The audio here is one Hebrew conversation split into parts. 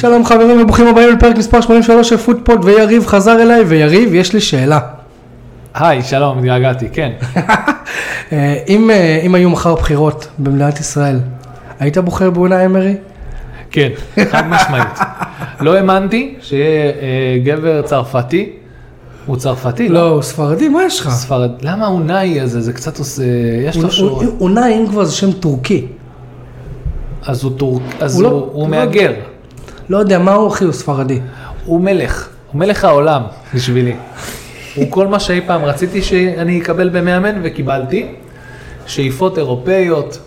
שלום חברים וברוכים הבאים לפרק מספר 83 של פוטפוד ויריב חזר אליי ויריב יש לי שאלה. היי, שלום, התגעגעתי, כן. אה, אם, אה, אם היו מחר בחירות במדינת ישראל, היית בוחר באונה אמרי? כן, חד משמעית. לא האמנתי שיהיה אה, גבר צרפתי, הוא צרפתי, לא, הוא ספרדי, מה יש לך? ספרד, למה האונאי הזה, זה קצת עושה, יש לו שור, אונאי אם כבר זה שם טורקי. אז הוא טורק, אז הוא הוא, לא- הוא, הוא לא- מהגר, לא יודע מה הוא אחי, הוא ספרדי. הוא מלך, הוא מלך העולם בשבילי. הוא כל מה שאי פעם רציתי שאני אקבל במאמן וקיבלתי, שאיפות אירופאיות,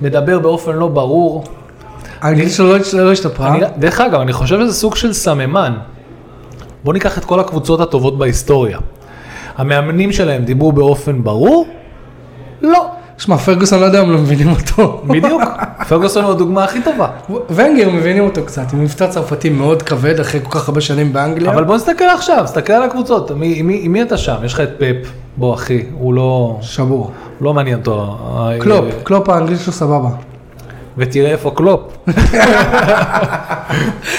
מדבר באופן לא ברור. האנגלית שלו לא- השתפרה. דרך אגב, אני חושב שזה סוג של סממן. בוא ניקח את כל הקבוצות הטובות בהיסטוריה. המאמנים שלהם דיברו באופן ברור? לא. שמע, פרגוסון לא יודע אם לא מבינים אותו. בדיוק. פרגוסון הוא הדוגמה הכי טובה. ונגר מבינים אותו קצת, עם מבטא צרפתי מאוד כבד אחרי כל כך הרבה שנים באנגליה. אבל בוא נסתכל עכשיו, תסתכל על הקבוצות. מי, מי, עם מי אתה שם? יש לך את פפ. בוא אחי, הוא לא, שבור. לא מעניין אותו. קלופ, קלופ האנגלית שלו סבבה. ותראה איפה קלופ.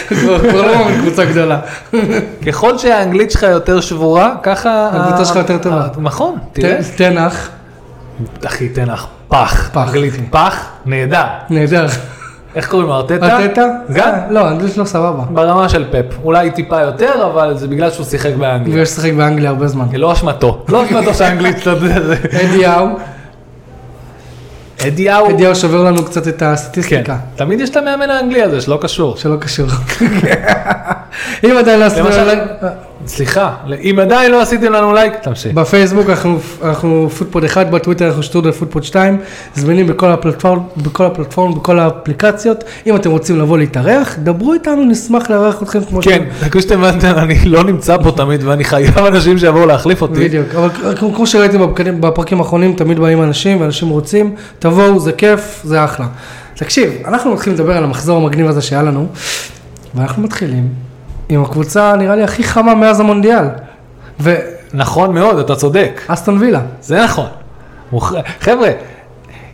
כבר לא קבוצה גדולה. ככל שהאנגלית שלך יותר שבורה, ככה... הקבוצה שלך יותר טובה. נכון, תראה. תנח, אחי, תן לך פח. פח, אנגלית. פח, נהדר. נהדר. איך קוראים לו? ארטטה? ארטטה? גם? אה, לא, האנגלית שלו סבבה. ברמה של פפ. אולי טיפה יותר, אבל זה בגלל שהוא שיחק באנגליה. בגלל ששיחק באנגליה הרבה זמן. לא אשמתו. לא אשמתו שהאנגלית, יודע, זה... אדי האו, אדיהו. אדי האו שובר לנו קצת את כן. הסטטיסטיקה. תמיד יש את המאמן האנגלי הזה שלא קשור. שלא קשור. אם עדיין לא למשל- סליחה, אם עדיין לא עשיתם לנו לייק, תמשיך. בפייסבוק אנחנו- אנחנו פוטפוד 1, בטוויטר אנחנו שטרודל פוטפוד 2, זמינים בכל ה platform, בכל ה platform, בכל האפליקציות. אם אתם רוצים לבוא להתארח, דברו איתנו, נשמח לארח אתכם כמו כן, כמו שאתם הבנתם, אני לא נמצא פה תמיד ואני חייב אנשים שיבואו להחליף אותי. בדיוק, אבל כמו, שראיתם בפרקים, בפרקים האחרונים, תמיד באים אנשים ואנשים רוצים, תבואו, זה כיף, זה אחלה. תקשיב, אנחנו מתחילים לדבר על המחזור המגניב הזה שהיה לנו, ואנחנו מתחילים עם הקבוצה נראה לי הכי חמה מאז המונדיאל, נכון מאוד, אתה צודק. ואסטון וילה. זה נכון. חבר'ה,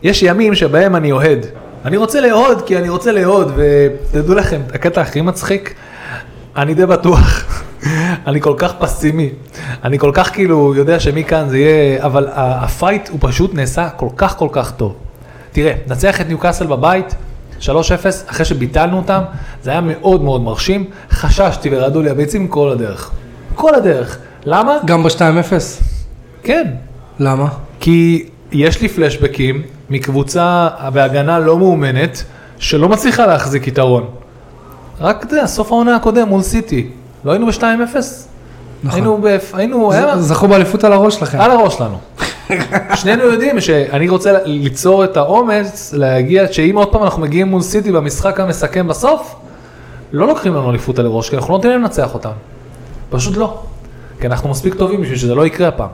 יש ימים שבהם אני אוהד. אני רוצה לאהוד כי אני רוצה לאהוד, ותדעו לכם, הקטע הכי מצחיק, אני די בטוח, אני כל כך פסימי, אני כל כך כאילו יודע שמכאן זה יהיה, אבל הפייט הוא פשוט נעשה כל כך כל כך טוב. תראה, נצח את ניוקאסל בבית, 3-0, אחרי שביטלנו אותם, זה היה מאוד מאוד מרשים, חששתי ורעדו לי הביצים כל הדרך. כל הדרך. למה? גם ב-2-0. כן, למה? כי יש לי פלשבקים מקבוצה בהגנה לא מאומנת, שלא מצליחה להחזיק יתרון. רק יודע, סוף העונה הקודם מול סיטי, לא היינו ב-2-0? נכון. היינו, ב... היינו. ז- זכו באליפות על הראש שלכם. על הראש שלנו. שנינו יודעים שאני רוצה ליצור את האומץ, להגיע, שאם עוד פעם אנחנו מגיעים מול סיטי במשחק המסכם בסוף, לא לוקחים לנו אליפות על הראש, כי אנחנו לא נותנים להם לנצח אותם. פשוט לא. כי אנחנו מספיק טובים בשביל שזה לא יקרה הפעם.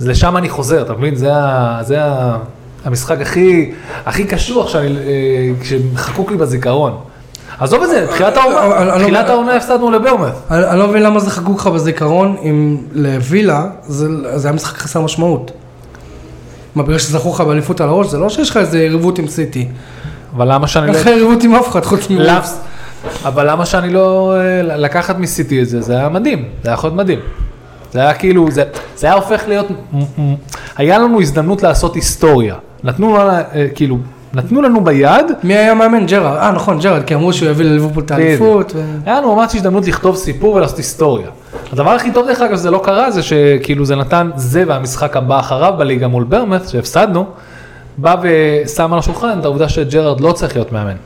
אז לשם אני חוזר, אתה מבין? זה, ה, זה ה, המשחק הכי, הכי קשוח שאני, אה, שחקוק לי בזיכרון. עזוב את זה, תחילת העונה, תחילת העונה הפסדנו לברמת. אני לא מבין למה זה חקוק לך בזיכרון, אם לווילה זה היה משחק חסר משמעות. מה, בגלל שזכו לך באליפות על הראש, זה לא שיש לך איזה יריבות עם סיטי. אבל למה שאני אין לא... לך יריבות עם אף אחד חוץ? מוולפס. אבל למה שאני לא... אה, לקחת מסיטי את זה, זה היה מדהים, זה היה יכול להיות מדהים. זה היה כאילו, זה, זה היה הופך להיות, היה לנו הזדמנות לעשות היסטוריה. נתנו לנו, אה, כאילו, נתנו לנו ביד, מי היה מאמן? ג'רארד. אה, נכון, ג'רארד, כי אמרו שהוא יביא לליברפול את האליפות. ו- היה לנו ממש הזדמנות לכתוב סיפור ולעשות היסטוריה. הדבר הכי טוב דרך אגב שזה לא קרה, זה שכאילו זה נתן, זה והמשחק הבא אחריו בליגה מול ברמת, שהפסדנו, בא ושם על השולחן את העובדה שג'רארד לא צריך להיות מאמן.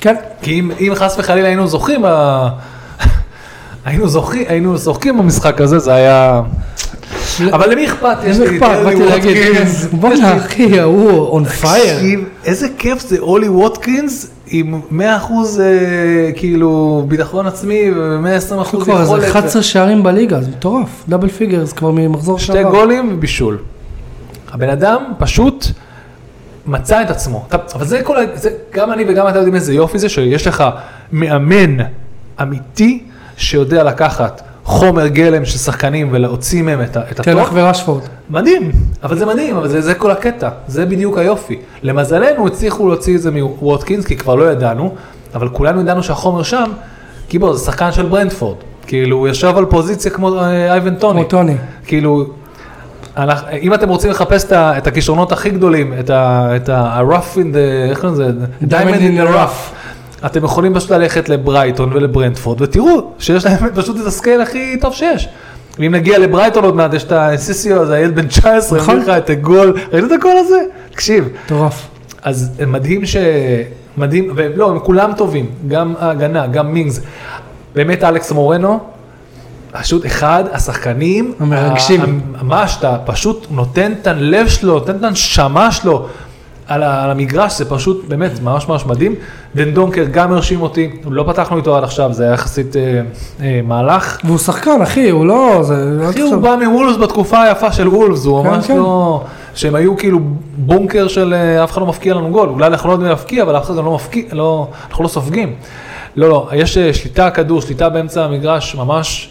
כן. כי אם, אם חס וחלילה היינו זוכים. היינו זוכים, היינו זורקים במשחק הזה, זה היה... אבל למי אכפת? יש לי אכפת, את באתי אולי להגיד, ווטקינס. יש בואנה אחי, ההוא on fire. תקשיב, איזה כיף זה אולי ווטקינס עם 100% אה, כאילו ביטחון עצמי ו-120% הוא כבר איזה יכולת. 11 שערים בליגה, זה מטורף. double figures כבר ממחזור שתי שעבר. גולים ובישול. הבן אדם פשוט מצא את עצמו. אבל זה כל, ה- זה, גם אני וגם אתה יודעים איזה יופי זה, שיש לך מאמן אמיתי שיודע לקחת חומר גלם של שחקנים ולהוציא מהם את, תנח הטוב. ורשפורד. מדהים, אבל זה מדהים, אבל זה, זה כל הקטע, זה בדיוק היופי. למזלנו הצליחו להוציא את זה מווטקינס, כי כבר לא ידענו, אבל כולנו ידענו שהחומר שם, כי בוא, זה שחקן של ברנדפורד. כאילו, הוא ישב על פוזיציה כמו אה, אייבן טוני. כמו טוני. כאילו, אנחנו- אם אתם רוצים לחפש את את הכישרונות הכי גדולים, את ה-rough in the, איך קוראים לזה? Diamond in the rough. אתם יכולים פשוט ללכת לברייטון ולברנטפורד ותראו שיש להם פשוט את ה scale הכי טוב שיש. ואם נגיע לברייטון עוד מעט, יש את אנסיסו הזה, הילד בן 19, נכון. לך את הגול, ראית את הגול הזה? תקשיב, מטורף. אז מדהים ש... מדהים, ולא, הם כולם טובים, גם ההגנה, גם מינגס. באמת אלכס מורנו, פשוט אחד השחקנים, המרגשים. ממש, אתה פשוט נותן את הלב שלו, נותן את הנשמה שלו על, על המגרש, זה פשוט באמת ממש ממש מדהים. דן דונקר גם הרשים אותי, לא פתחנו איתו עד עכשיו, זה היה יחסית אה, אה, מהלך. והוא שחקן, אחי, הוא לא... זה... אחי, הוא. בא מוולפס בתקופה היפה של וולפס, הוא כן, ממש כן. לא... שהם היו כאילו בונקר של אה, אף אחד לא מפקיע לנו גול, אולי אנחנו לא יודעים להפקיע, אבל אף אחד לא מפקיע, לא, אנחנו לא סופגים. לא, לא, יש אה, שליטה כדור, שליטה באמצע המגרש, ממש...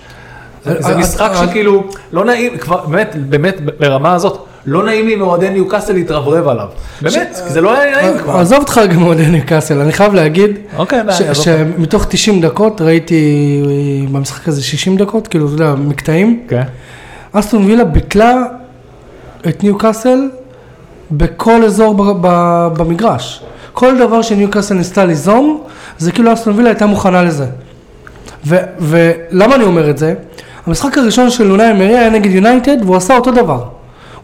זה, אה, משחק שכאילו, לא נעים, כבר, באמת, באמת, ברמה הזאת, לא נעים לי מאוהדי ניוקאסל להתרברב עליו. באמת, כי זה לא היה נעים כבר. עזוב אותך גם מאוהדי ניוקאסל, אני חייב להגיד אוקיי. שמתוך 90 דקות ראיתי אה, במשחק הזה 60 דקות, כאילו, אתה יודע, מקטעים. כן. אסטון וילה ביטלה את ניוקאסל בכל אזור במגרש. כל דבר שניוקאסל ניסתה ליזום, זה כאילו אסטון וילה הייתה מוכנה לזה. ולמה אני אומר את זה? המשחק הראשון של לונאי מרי היה נגד יונייטד והוא עשה אותו דבר.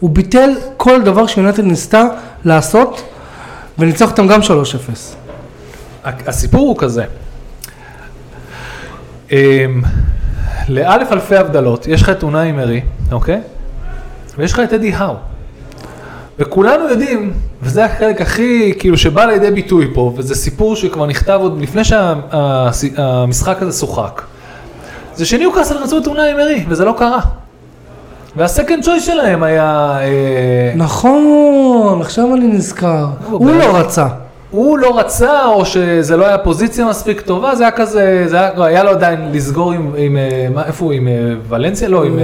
הוא ביטל כל דבר שיונייטד ניסתה לעשות וניצח אותם גם 3-0. הסיפור הוא כזה. אמ, לאלף אלפי הבדלות, יש לך את אונאי מרי, אוקיי? ויש לך את אדי האו. וכולנו יודעים, וזה החלק הכי, כאילו, שבא לידי ביטוי פה, וזה סיפור שכבר נכתב עוד לפני שהמשחק הזה שוחק. זה שניוקאסל רצו את אונאי מרי, וזה לא קרה. והסקנד צ'ויס שלהם היה... אה, נכון, עכשיו אני נזכר. הוא לא רצה. הוא לא רצה, או שזה לא היה פוזיציה מספיק טובה, זה היה כזה, זה היה, היה לו עדיין לסגור עם, עם אה, מה, איפה הוא, עם אה, ולנסיה? לא, עם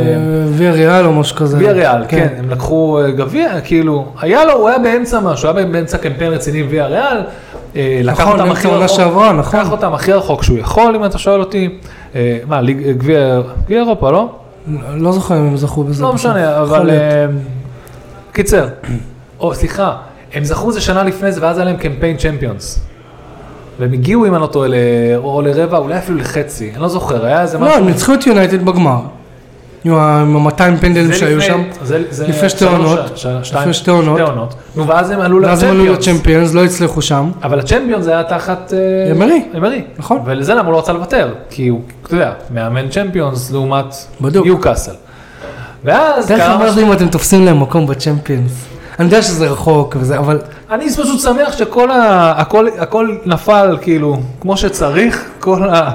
ויה ריאל או משהו כזה. ויה ריאל, כן, הם לקחו גביע, כאילו, היה לו, הוא היה באמצע משהו, היה באמצע קמפיין רציני עם ויה ריאל, לקח נכון, אותם הכי רחוק, שעברה, נכון. לקח אותם הכי רחוק שהוא יכול, אם אתה שואל אותי, מה, גביע אירופה, לא? לא זוכר אם הם זכו בזה. לא. משנה, אבל... אה, קיצר, או סליחה, הם זכו בזה שנה לפני זה ואז היה להם קמפיין צ'מפיונס. והם הגיעו אם אני לא טועה או לרבע, אולי אפילו לחצי, אני לא זוכר, היה איזה לא, משהו. הם ניצחו את יונייטד בגמר. עם ה-200 פנדלים שהיו שם. לפני שתי עונות. לפני שתי עונות. נו, ואז הם עלו ואז הם עלו לצ'מפיונס. לצ'מפיונס, לא הצליחו שם. אבל הצ'מפיונס היה תחת... אה, אמרי. אמרי. נכון. ולזה למה הוא לא רצה לוותר? כי הוא, אתה יודע, מאמן צ'מפיונס לעומת בדיוק. ואז תאר לך קרה מה משהו- זה אם אתם תופסים להם מקום בצ'מפיונס. אני יודע שזה רחוק וזה, אבל אני פשוט שמח שכל ה... הכל, הכל נפל כאילו כמו שצריך, כל ה...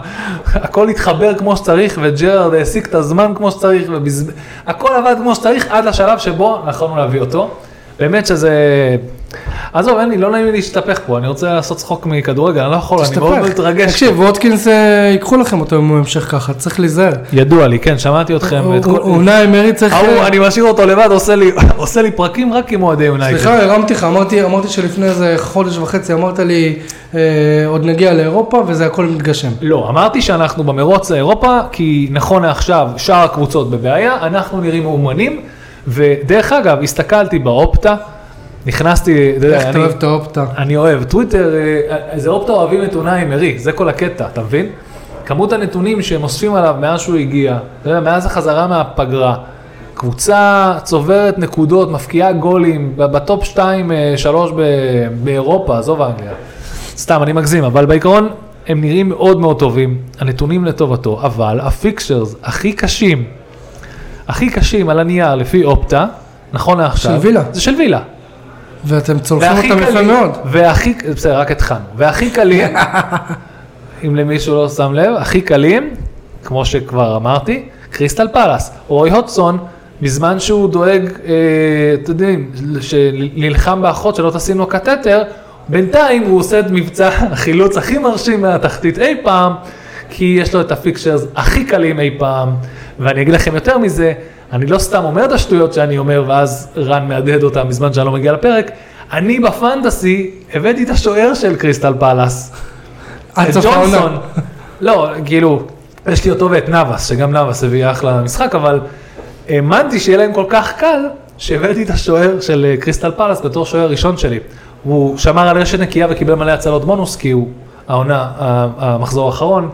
הכל התחבר כמו שצריך וג'רארד העסיק את הזמן כמו שצריך, ובז... הכל עבד כמו שצריך עד לשלב שבו יכולנו להביא אותו. באמת שזה... עזוב, אין לי, לא נעים לי להשתפך פה, אני רוצה לעשות צחוק מכדורגל, אני לא יכול, אני מאוד. מתרגש. תקשיב, ווטקינס אה, ייקחו לכם אותו אם הוא ימשיך ככה, צריך להיזהר. ידוע לי, כן, שמעתי אתכם. ואת כל- אונאי אמרי צריך... ההוא, אני משאיר אותו לבד, עושה לי, פרקים רק עם אוהדי יונייטד. סליחה, הרמתי לך, אמרתי, שלפני איזה חודש וחצי אמרת לי, אה, עוד נגיע לאירופה וזה הכל מתגשם. לא, אמרתי שאנחנו במרוץ לאירופה, כי נכון לעכשיו שאר הקבוצות בבעיה, אנחנו נראים מאומנים, ודרך אגב, הסתכלתי באופטה, נכנסתי, אתה יודע, איך אתה אני- אוהב את האופטה? אני אוהב, טוויטר, אה, איזה אופטה אוהבים את אונאי מרי, זה כל הקטע, אתה מבין? כמות הנתונים שהם אוספים עליו מאז שהוא הגיע, אתה יודע, מאז החזרה מהפגרה, קבוצה צוברת נקודות, מבקיעה גולים, בטופ 2, 3 באירופה, עזוב האנגליה. סתם, אני מגזים, אבל בעיקרון הם נראים מאוד מאוד טובים, הנתונים לטובתו, אבל ה fixtures הכי קשים, הכי קשים על הנייר לפי אופטה, נכון לעכשיו, של וילה. זה של וילה. ואתם צולחים והכי אותם יפה קלים- מאוד. והכי, בסדר, רק התחלנו. והכי קלים, אם למישהו לא שם לב, הכי קלים, כמו שכבר אמרתי, קריסטל פלאס. רוי הודג'סון, בזמן שהוא דואג, אה, אתם יודעים, שנלחם באחות שלא תשים לו קטטר, בינתיים הוא עושה את מבצע החילוץ הכי מרשים מהתחתית אי פעם, כי יש לו את ה fixtures הכי קלים אי פעם, ואני אגיד לכם יותר מזה, אני לא סתם אומר את השטויות שאני אומר, ואז רן מהדהד אותם בזמן שאני לא מגיע לפרק, אני בפנטסי הבאתי את השוער של קריסטל פלאס. עד את. ג'ונסון. לא, כאילו, יש לי אותו ואת נאבס, שגם נאבס הביא אחלה משחק, אבל האמנתי שיהיה להם כל כך קל, שהבאתי את השוער של אה, קריסטל פלאס בתור שוער ראשון שלי. הוא שמר על רשת נקייה וקיבל מלא הצלות בונוס, כי הוא העונה, המחזור האחרון,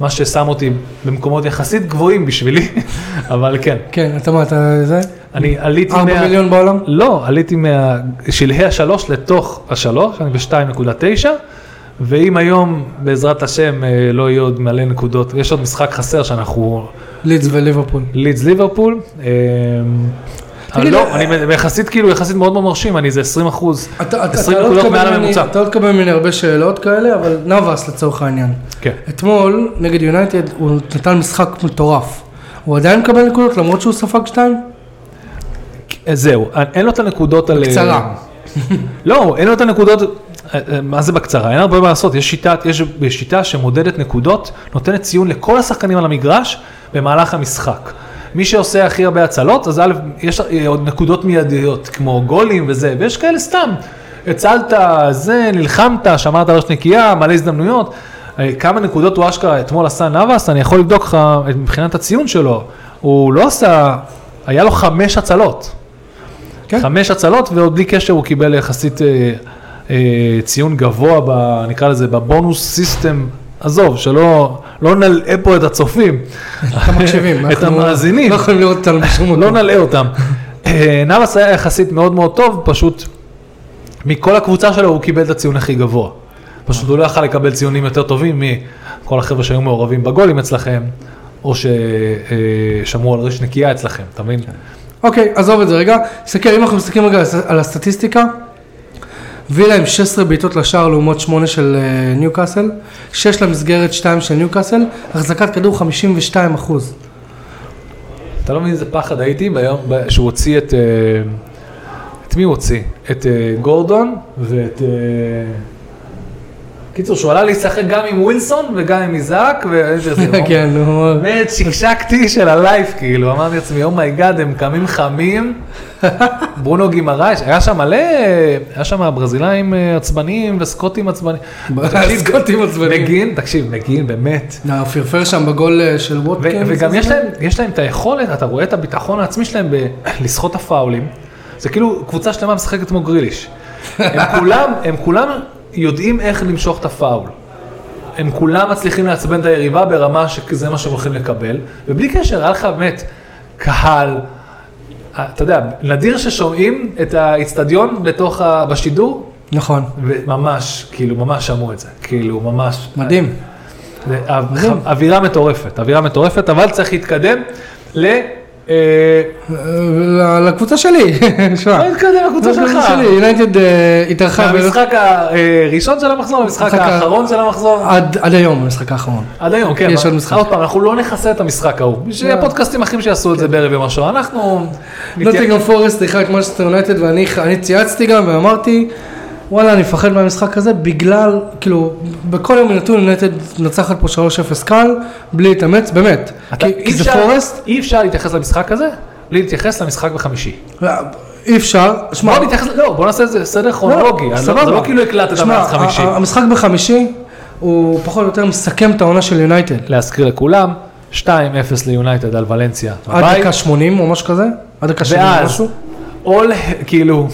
מה ששם אותי במקומות יחסית גבוהים בשבילי, אבל כן. כן, אתה מה, אתה זה? אני עליתי 4 מיליון בעולם? לא, עליתי משלהי השלוש לתוך השלוש, אני ב-2.9, ואם היום, בעזרת השם, אה, לא יהיו עוד מלא נקודות, יש עוד משחק חסר שאנחנו, לידס וליברפול. לידס ליברפול, אה, לא, אה, אני יחסית כאילו, יחסית מאוד מאוד מרשים, אני זה 20 אחוז, אתה- אתה- 20 אתה לא נקודות מעל הממוצע. אתה לא תקבל ממני הרבה שאלות כאלה, אבל נאבס לצורך העניין. כן. אתמול, נגד יונייטד, הוא נתן משחק מטורף. הוא עדיין מקבל נקודות למרות שהוא ספג שתיים? אה, זהו, אין לו את הנקודות על... בקצרה. לא, אין לו את הנקודות, אה, אה, מה זה בקצרה? אין הרבה מה לעשות, יש שיטה, יש שיטה שמודדת נקודות, נותנת ציון לכל השחקנים על המגרש במהלך המשחק. מי שעושה הכי הרבה הצלות, אז א', יש אה, עוד נקודות מיידיות, כמו גולים וזה, ויש כאלה סתם. הצלת, זה, נלחמת, שמרת ראש נקייה, מלא הזדמנויות. אה, כמה נקודות הוא אשכרה אתמול עשה נאבס, אני יכול לבדוק לך את- מבחינת הציון שלו. הוא לא עשה, היה לו חמש הצלות. כן. חמש הצלות, ועוד בלי קשר הוא קיבל יחסית אה, אה, ציון גבוה, ב, נקרא לזה, בבונוס סיסטם. עזוב, שלא לא נלאה פה את הצופים, את המקשיבים. את אנחנו המאזינים, לא יכולים לראות אותנו בשום מקום. לא נלאה אותם. אה, נאבס היה יחסית מאוד מאוד טוב, פשוט מכל הקבוצה שלו הוא קיבל את הציון הכי גבוה. פשוט הוא לא יכל לקבל ציונים יותר טובים מכל החבר'ה שהיו מעורבים בגולים אצלכם, או ששמרו על רשת נקייה אצלכם, אתה מבין? אוקיי, עזוב את זה רגע. תסתכל, אם אנחנו מסתכלים רגע על הסטטיסטיקה, וילה עם 16 בעיטות לשער לעומת 8 של אה, ניוקאסל, 6 למסגרת 2 של ניוקאסל, החזקת כדור 52 אחוז. אתה לא מבין איזה פחד הייתי ביום שהוא הוציא את... אה, את מי הוא הוציא? את אה, גורדון ואת... קיצור, שהוא עלה לשחק גם עם ווילסון וגם עם איזק, ואיזה זה... כן, נו. באמת שקשוקה של ה life, כאילו, אמרתי לעצמי, oh my god, הם קמים חמים. ברונו גימרייש, היה שם מלא, היה שם ברזילאים אה, עצבניים וסקוטים עצבניים. סקוטים עצבניים. מקגין, תקשיב, מקגין, באמת. נה, פרפר שם בגול אה, של ווטקינס. וגם. יש להם, יש להם את היכולת, אתה רואה את הביטחון העצמי שלהם בלסחוט הפאולים. זה כאילו קבוצה שלמה משחקת כמו גריליש. הם כולם, הם כולם יודעים איך למשוך את הפאול. הם כולם מצליחים לעצבן את היריבה ברמה שזה מה שהם הולכים לקבל, ובלי קשר, היה לך באמת קהל, אה, אתה יודע, נדיר ששומעים את האיצטדיון בתוך, ה- בשידור, נכון, וממש, כאילו, ממש שמעו את זה, כאילו, ממש. או- מדהים. אווירה מטורפת, אווירה מטורפת, אבל צריך להתקדם ל... אה, אה, לקבוצה שלי, שמע. לא להתקדם לקבוצה שלך. שלי, יונייטד אה, התארחה בערך מהמשחק הראשון של המחזור למשחק המשחק האחרון של המחזור. עד היום, המשחק האחרון. עד היום, כן. יש עוד משחק. עוד פעם, אנחנו לא נכסה את המשחק ההוא. שיהיה פודקאסטים אחרים שיעשו את זה בערב יום השואה. אנחנו... נוטינגרם פורסט אירחה את מנצ'סטר יונייטד ואני אני צייצתי גם ואמרתי וואלה אני מפחד מהמשחק הזה בגלל כאילו בכל יום נתון יונייטד מנצחת פה 3-0 קל בלי להתאמץ באמת אתה- כי- כי זה פורסט אי אפשר להתייחס למשחק הזה בלי להתייחס למשחק בחמישי. אי אפשר שמע בוא נתייחס, לא, בוא נעשה את זה סדר כרונולוגי. אני לא- סבבה. זה לא כאילו הקלטת שמע, מאז חמישי. ה- ה- המשחק בחמישי הוא פחות או יותר מסכם את העונה של יונייטד להזכיר לכולם, 2-0 ליונייטד על ולנסיה. עד. דקה 80 או משהו כזה עד דקה 70 ואז, משהו all, כאילו,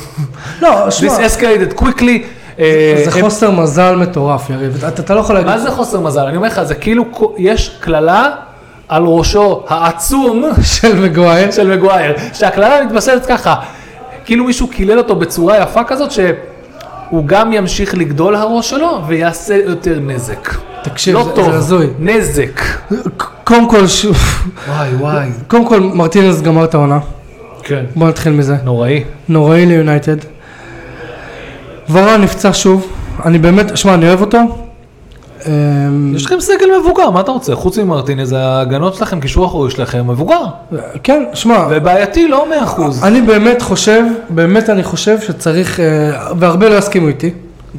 לא שמע this escalated quickly. אה, זה חוסר מזל מטורף יריב אתה לא יכול להגיד מה זה חוסר מזל? אני אומר לך, זה כאילו יש קללה על ראשו העצום של מגווייר של מגווייר, שהקללה מתבססת ככה, כאילו מישהו קילל אותו בצורה יפה כזאת, שהוא גם ימשיך לגדול הראש שלו ויעשה יותר נזק. תקשיב, לא זה- טוב, זה הזוי. נזק. קודם כל, ש- וואי וואי. קודם כל מרטינס גמר את העונה, כן. בוא נתחיל מזה. נוראי. נוראי ליונייטד. ורן נפצע שוב, אני באמת, שמע, אני אוהב אותו. אמ, יש לכם סגל מבוגר, מה אתה רוצה? חוץ ממרטינז, ההגנות שלכם, קישור אחורי שלכם, מבוגר. כן, שמע, ובעייתי לא מאה אחוז. אני באמת חושב, באמת אני חושב שצריך, אה, והרבה לא יסכימו איתי,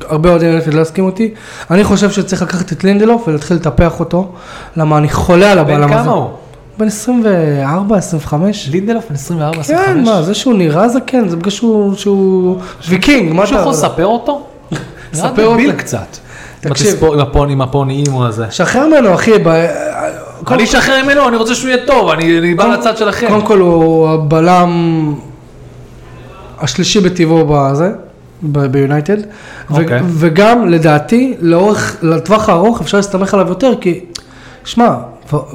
הרבה אוהדי יונייטד לא יסכימו איתי, אני חושב שצריך לקחת את לינדלוף ולהתחיל לטפח אותו, למה אני חולה על הבעלם בן הזה. כמה הוא? בן 24, 25? לינדלוף בן 24, כן, 25. מה, זה שהוא נראה זקן, זה בגלל שהוא, שהוא ויקינג, מה מישהו אתה... יכול לספר אותו? ספר נראה דביל אותו. קצת. תקשיב. עם הפוני, עם הפוניים או הזה. שחרר ממנו, אחי. קודם- אני אשחרר ממנו, אני רוצה שהוא יהיה טוב, אני בא לצד שלכם. קודם כל הוא הבלם השלישי בטבעו בזה, ביונייטד. ו- אוקיי. וגם לדעתי, לאורך, לטווח הארוך אפשר להסתמך עליו יותר, כי, שמע,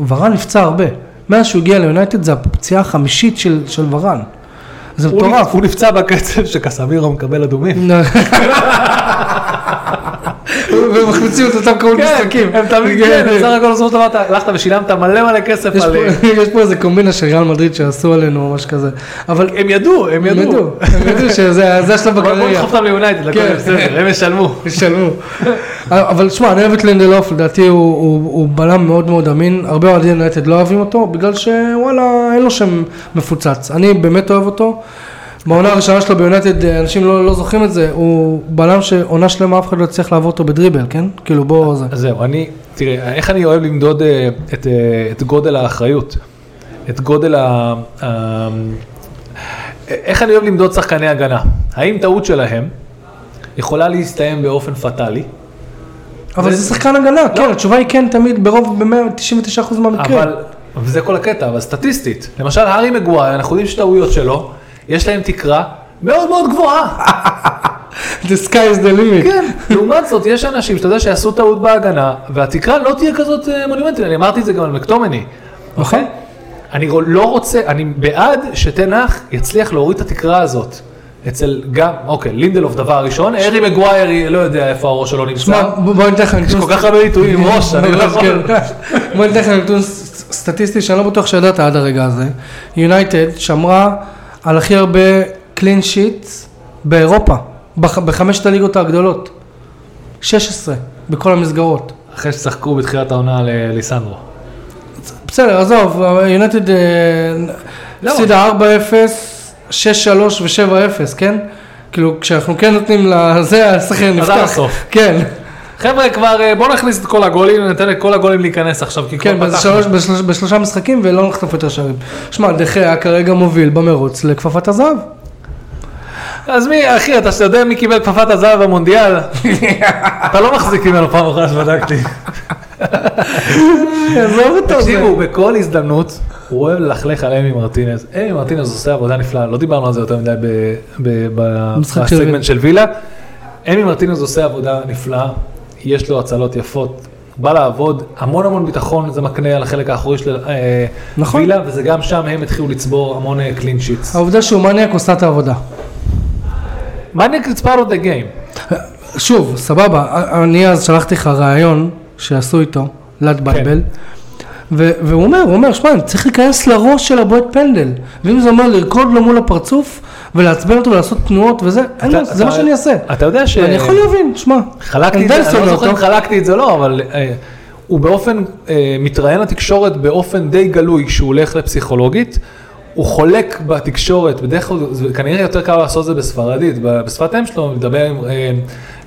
ורן נפצע הרבה. מאז שהוא הגיע ליונייטד זה הפציעה החמישית של, של ורן. זה מטורף. הוא נפצע בקצב שקסמירו מקבל אדומים. ומחמיצים את אותם כמות משחקים. הם תמיד, כן, בסך הכל בסופו של דבר אתה הלכת ושילמת מלא מלא כסף על... פה- יש פה איזה קומבינה של ריאל מדריד שעשו עלינו או משהו כזה. אבל הם ידעו, הם ידעו. הם ידעו שזה זה השלב בוא בוא בקריירה. נדחוף אותם ליונייטד, הכל כן. בסדר, הם ישלמו. ישלמו. אבל שמע, אני אוהב את לינדלוף, לדעתי הוא, בלם מאוד מאוד אמין, הרבה אוהדי יונייטד לא אוהבים אותו, בגלל שוואלה, אין לו שם מפוצץ. אני באמת אוהב אותו. בעונה הראשונה שלו ביונייטד, אנשים לא, לא זוכרים את זה, הוא בלם שעונה שלמה אף אחד לא הצליח לעבור אותו בדריבל, כן? כאילו בוא זה. אז זהו, אני, תראה, איך אני אוהב למדוד אה, את, אה, את גודל האחריות, את גודל ה... ה- איך אני אוהב למדוד שחקני הגנה? האם טעות שלהם יכולה להסתיים באופן פטאלי, אבל זה שחקן הגנה, כן, התשובה היא כן תמיד ברוב, ב-99% מהמקרים. אבל, וזה כל הקטע, אבל סטטיסטית, למשל הארי מגוואי, אנחנו יודעים שטעויות שלו, יש להם תקרה מאוד מאוד גבוהה. The sky is the limit. כן, לעומת זאת, יש אנשים שאתה יודע שיעשו טעות בהגנה, והתקרה לא תהיה כזאת אה, מונומנטית, אני אמרתי את זה גם על מקטומני. נכון. אוקיי? אני לא רוצה, אני בעד שתנח יצליח להוריד את התקרה הזאת. אצל גם, אוקיי, לינדלוף דבר ראשון, ארי מגווייר, לא יודע איפה הראש שלו נמצא. שמע, בוא ניתן לך יש נתון כל כך הרבה ביטויים עם ראש, אני לא יכול. בוא ניתן לך נתון סטטיסטי שאני לא בטוח שידעת עד הרגע הזה. יונייטד שמרה על הכי הרבה קלין שיט באירופה, בח- בחמשת הליגות הגדולות. 16 בכל המסגרות. אחרי שצחקו בתחילת העונה לליסנדרו. בסדר, עזוב, יונייטד אה, לא. הפסידה 4-0, 6-3 ו-7-0, כן? כאילו, כשאנחנו כן נותנים לזה, הסכר נפתח. עד הסוף. כן. חבר'ה, כבר אה, בואו נכניס את כל הגולים, ניתן לכל הגולים להיכנס עכשיו, כי כן, כבר פתחנו. בשלוש, בשלוש, בשלושה משחקים ולא נחטוף יותר שערים. שמע, דחיה כרגע מוביל במרוץ לכפפת הזהב. אז מי, אחי, אתה יודע מי קיבל כפפת הזהב במונדיאל? אתה לא מחזיק ממנו פעם אחת שבדקתי. עזוב אותו. תקשיבו, בכל הזדמנות, הוא אוהב ללכלך על אמי מרטינז. אמי מרטינז עושה עבודה נפלאה, לא דיברנו על זה יותר מדי. בסגמנט של וילה. אמי מרטינז עושה עבודה נפלאה, יש לו הצלות יפות, בא לעבוד, המון המון ביטחון זה מקנה על החלק האחורי של אה, נכון. וילה, וזה גם שם הם התחילו לצבור המון קלין שיטס. העובדה שהוא מניאק עושה את העבודה. מניאק it's part of the game. שוב, סבבה, אני אז שלחתי לך ראיון שעשו איתו, לד בייבל. ו- והוא אומר, הוא אומר, שמע, אני צריך להיכנס לראש של הבועט פנדל. ואם זה אומר לרקוד לו מול הפרצוף, ולעצבן אותו ולעשות תנועות וזה, אין אתה- לו, זה מה שאני אעשה. אתה יודע ש... ואני יכול להבין, שמע. חלקתי אני את זה, אני לא זוכר אם. חלקתי את זה לא, אבל אה, הוא באופן, אה, מתראיין לתקשורת באופן די גלוי כשהוא הולך לפסיכולוגית. הוא חולק בתקשורת, בדרך כלל, זה כנראה יותר קל לעשות את זה בספרדית, בשפת האם שלו, הוא מדבר עם, אה,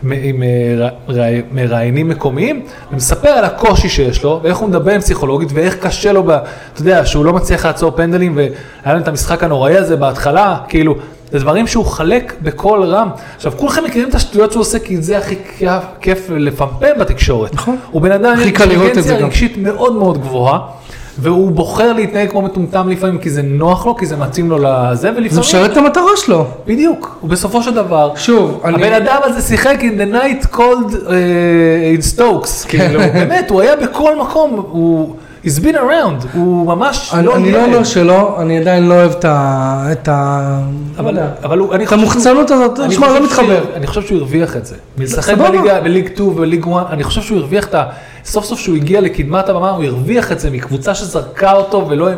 עם, עם אה, ר- מראיינים מקומיים, ומספר על הקושי שיש לו, ואיך הוא מדבר עם פסיכולוגית, ואיך קשה לו, ב, אתה יודע, שהוא לא מצליח לעצור פנדלים, והיה להם את המשחק הנוראי הזה בהתחלה, כאילו, זה דברים שהוא חלק בקול רם. עכשיו, כולכם מכירים את השטויות שהוא עושה, כי זה הכי כיף, כיף לפמפם בתקשורת. נכון. הוא בן אדם עם אינטליגנציה. רגשית מאוד מאוד גבוהה. והוא בוחר להתנהג כמו מטומטם לפעמים כי זה נוח לו, כי זה מתאים לו לזה, זה ולפעמים... משרת את המטרה שלו. בדיוק, ובסופו של דבר, שוב, אני... הבן אדם הזה שיחק in the night called uh, in Stokes, כאילו, באמת, הוא היה בכל מקום, הוא... he's been around, הוא ממש אני, לא אני לא ילד. אומר שלא, אני עדיין לא אוהב את ה... את ה... לא אבל, הוא, אני את המוחצנות הזאת, תשמע, לא מתחבר. אני חושב שהוא הרוויח את זה. מלשחק. בליגה, בליג 2 ובליג 1, אני חושב שהוא הרוויח את ה... סוף סוף שהוא הגיע לקדמת הבמה, הוא הרוויח את זה מקבוצה שזרקה אותו ולא...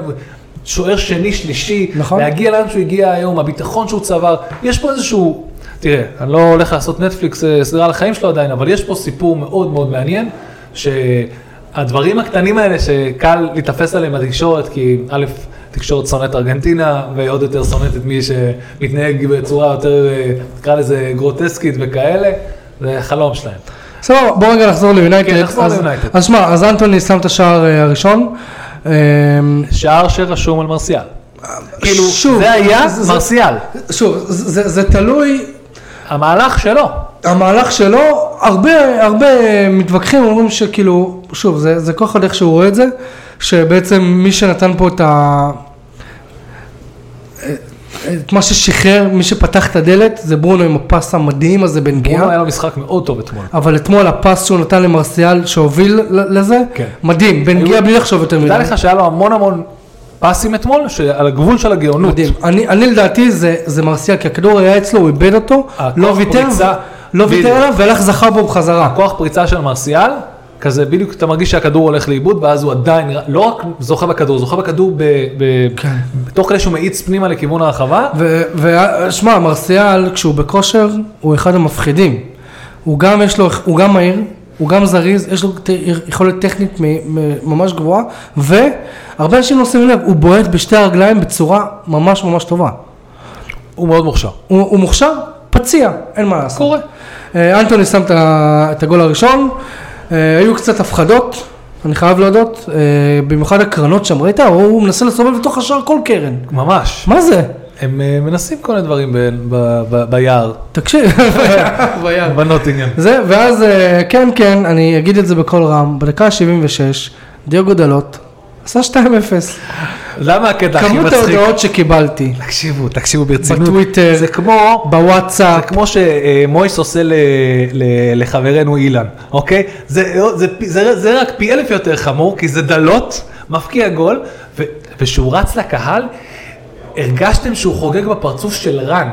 שוער שני, שלישי, נכון. להגיע לאן שהוא הגיע היום, הביטחון שהוא צבר, יש פה איזשהו, תראה, אני לא הולך לעשות נטפליקס אה, סדרה על החיים שלו עדיין, אבל יש פה סיפור מאוד מאוד מעניין, שהדברים הקטנים האלה שקל להיתפס עליהם בתקשורת, כי א', תקשורת שונאת ארגנטינה, ועוד יותר שונאת את מי שמתנהג בצורה יותר, אה, נקרא לזה גרוטסקית וכאלה, זה חלום שלהם. סבבה, בוא רגע נחזור ליונייטד. כן, נחזור ליונייטד. אז שמע, אז אנטוני שם את השער אה, הראשון. אה, שער שרשום על מרסיאל. כאילו, זה היה מרסיאל. שוב, זה תלוי, המהלך שלו. המהלך שלו, הרבה, הרבה מתווכחים, אומרים שכאילו, שוב, זה, זה כל אחד איך שהוא רואה את זה, שבעצם מי שנתן פה את ה... את מה ששחרר, מי שפתח את הדלת, זה ברונו עם הפס המדהים הזה בנגיעה. ברונו היה לו משחק מאוד טוב אתמול. אבל אתמול הפס שהוא נתן למרסיאל שהוביל לזה, כן. מדהים, בנגיעה בלי לחשוב יותר מדי. תדע לך שהיה לו המון המון פסים אתמול, שעל הגבול של הגאונות. מדהים. אני, אני לדעתי זה, זה מרסיאל, כי הכדור היה אצלו, הוא איבד אותו, לא ויתר, פריצה, לא ויתר. עליו, והלך זכר בו בחזרה. כוח פריצה של מרסיאל, כזה בדיוק אתה מרגיש שהכדור הולך לאיבוד, ואז הוא עדיין, לא רק זוכה בכדור, זוכה בכדור ב, ב, כן. תוך כדי שהוא מאיץ פנימה לכיוון הרחבה. ושמע, מרסיאל, כשהוא בכושר, הוא אחד המפחידים. הוא גם יש לו, הוא גם מהיר, הוא גם זריז, יש לו יכולת טכנית ממש גבוהה, והרבה אנשים לא שמים לב, הוא בועט בשתי הרגליים בצורה ממש ממש טובה. הוא מאוד מוכשר. הוא, הוא מוכשר, פציע, אין מה לעשות. קורה. אה, אנטוני שם את הגול הראשון, אה, היו קצת הפחדות, אני חייב להודות, אה, במיוחד הקרנות שם, ראית? הוא מנסה לסובב לתוך השער כל קרן. ממש. מה זה? הם מנסים כל מיני דברים ב, ב, ב, ביער, תקשיב, ביד. בנוטינגן. זה, ואז כן, כן, אני אגיד את זה בקול רם, בדקה ה-76, דיוגו דלות, עשה 2-0. למה הקטע הכי כמות מצחיק? ההודעות שקיבלתי, תקשיבו, תקשיבו ברצינות. בטוויטר, זה כמו, זה בוואטסאפ, כמו שמויס עושה ל, ל, לחברנו אילן, אוקיי? זה, זה, פי- זה, זה רק פי אלף יותר חמור, כי זה דלות, מפקיע גול, ו, ושהוא רץ לקהל, הרגשתם שהוא חוגג בפרצוף של רן.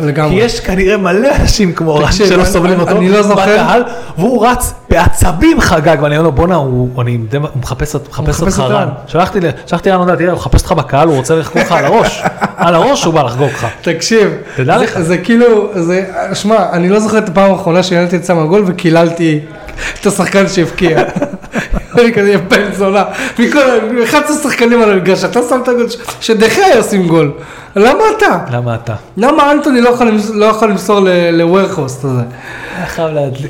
כי לגמרי. יש כנראה מלא אנשים כמו רן שלא סובלים אותו, אני לא זוכר. בקהל, והוא רץ בעצבים חגג, ואני אומר לו בואנה, אני מחפש אותך. רן. שלחתי שלחתי רן הודעה, תראה, הוא מחפש אותך בקהל, הוא רוצה לחגוג לך על הראש. על הראש הוא בא לחגוג לך. תקשיב, תדע זה- לך. זה כאילו, זה, שמע, אני לא זוכר את הפעם האחרונה שהעלתי את סם הגול וקיללתי את השחקן שהבקיע. אני כזה בן זונה, מכל, 11 שחקנים על המגרש, אתה שם את הגול, שדחיה ישים גול, למה אתה? למה אתה? למה אנטוני לא יכול לא למסור לווירכוסט הזה?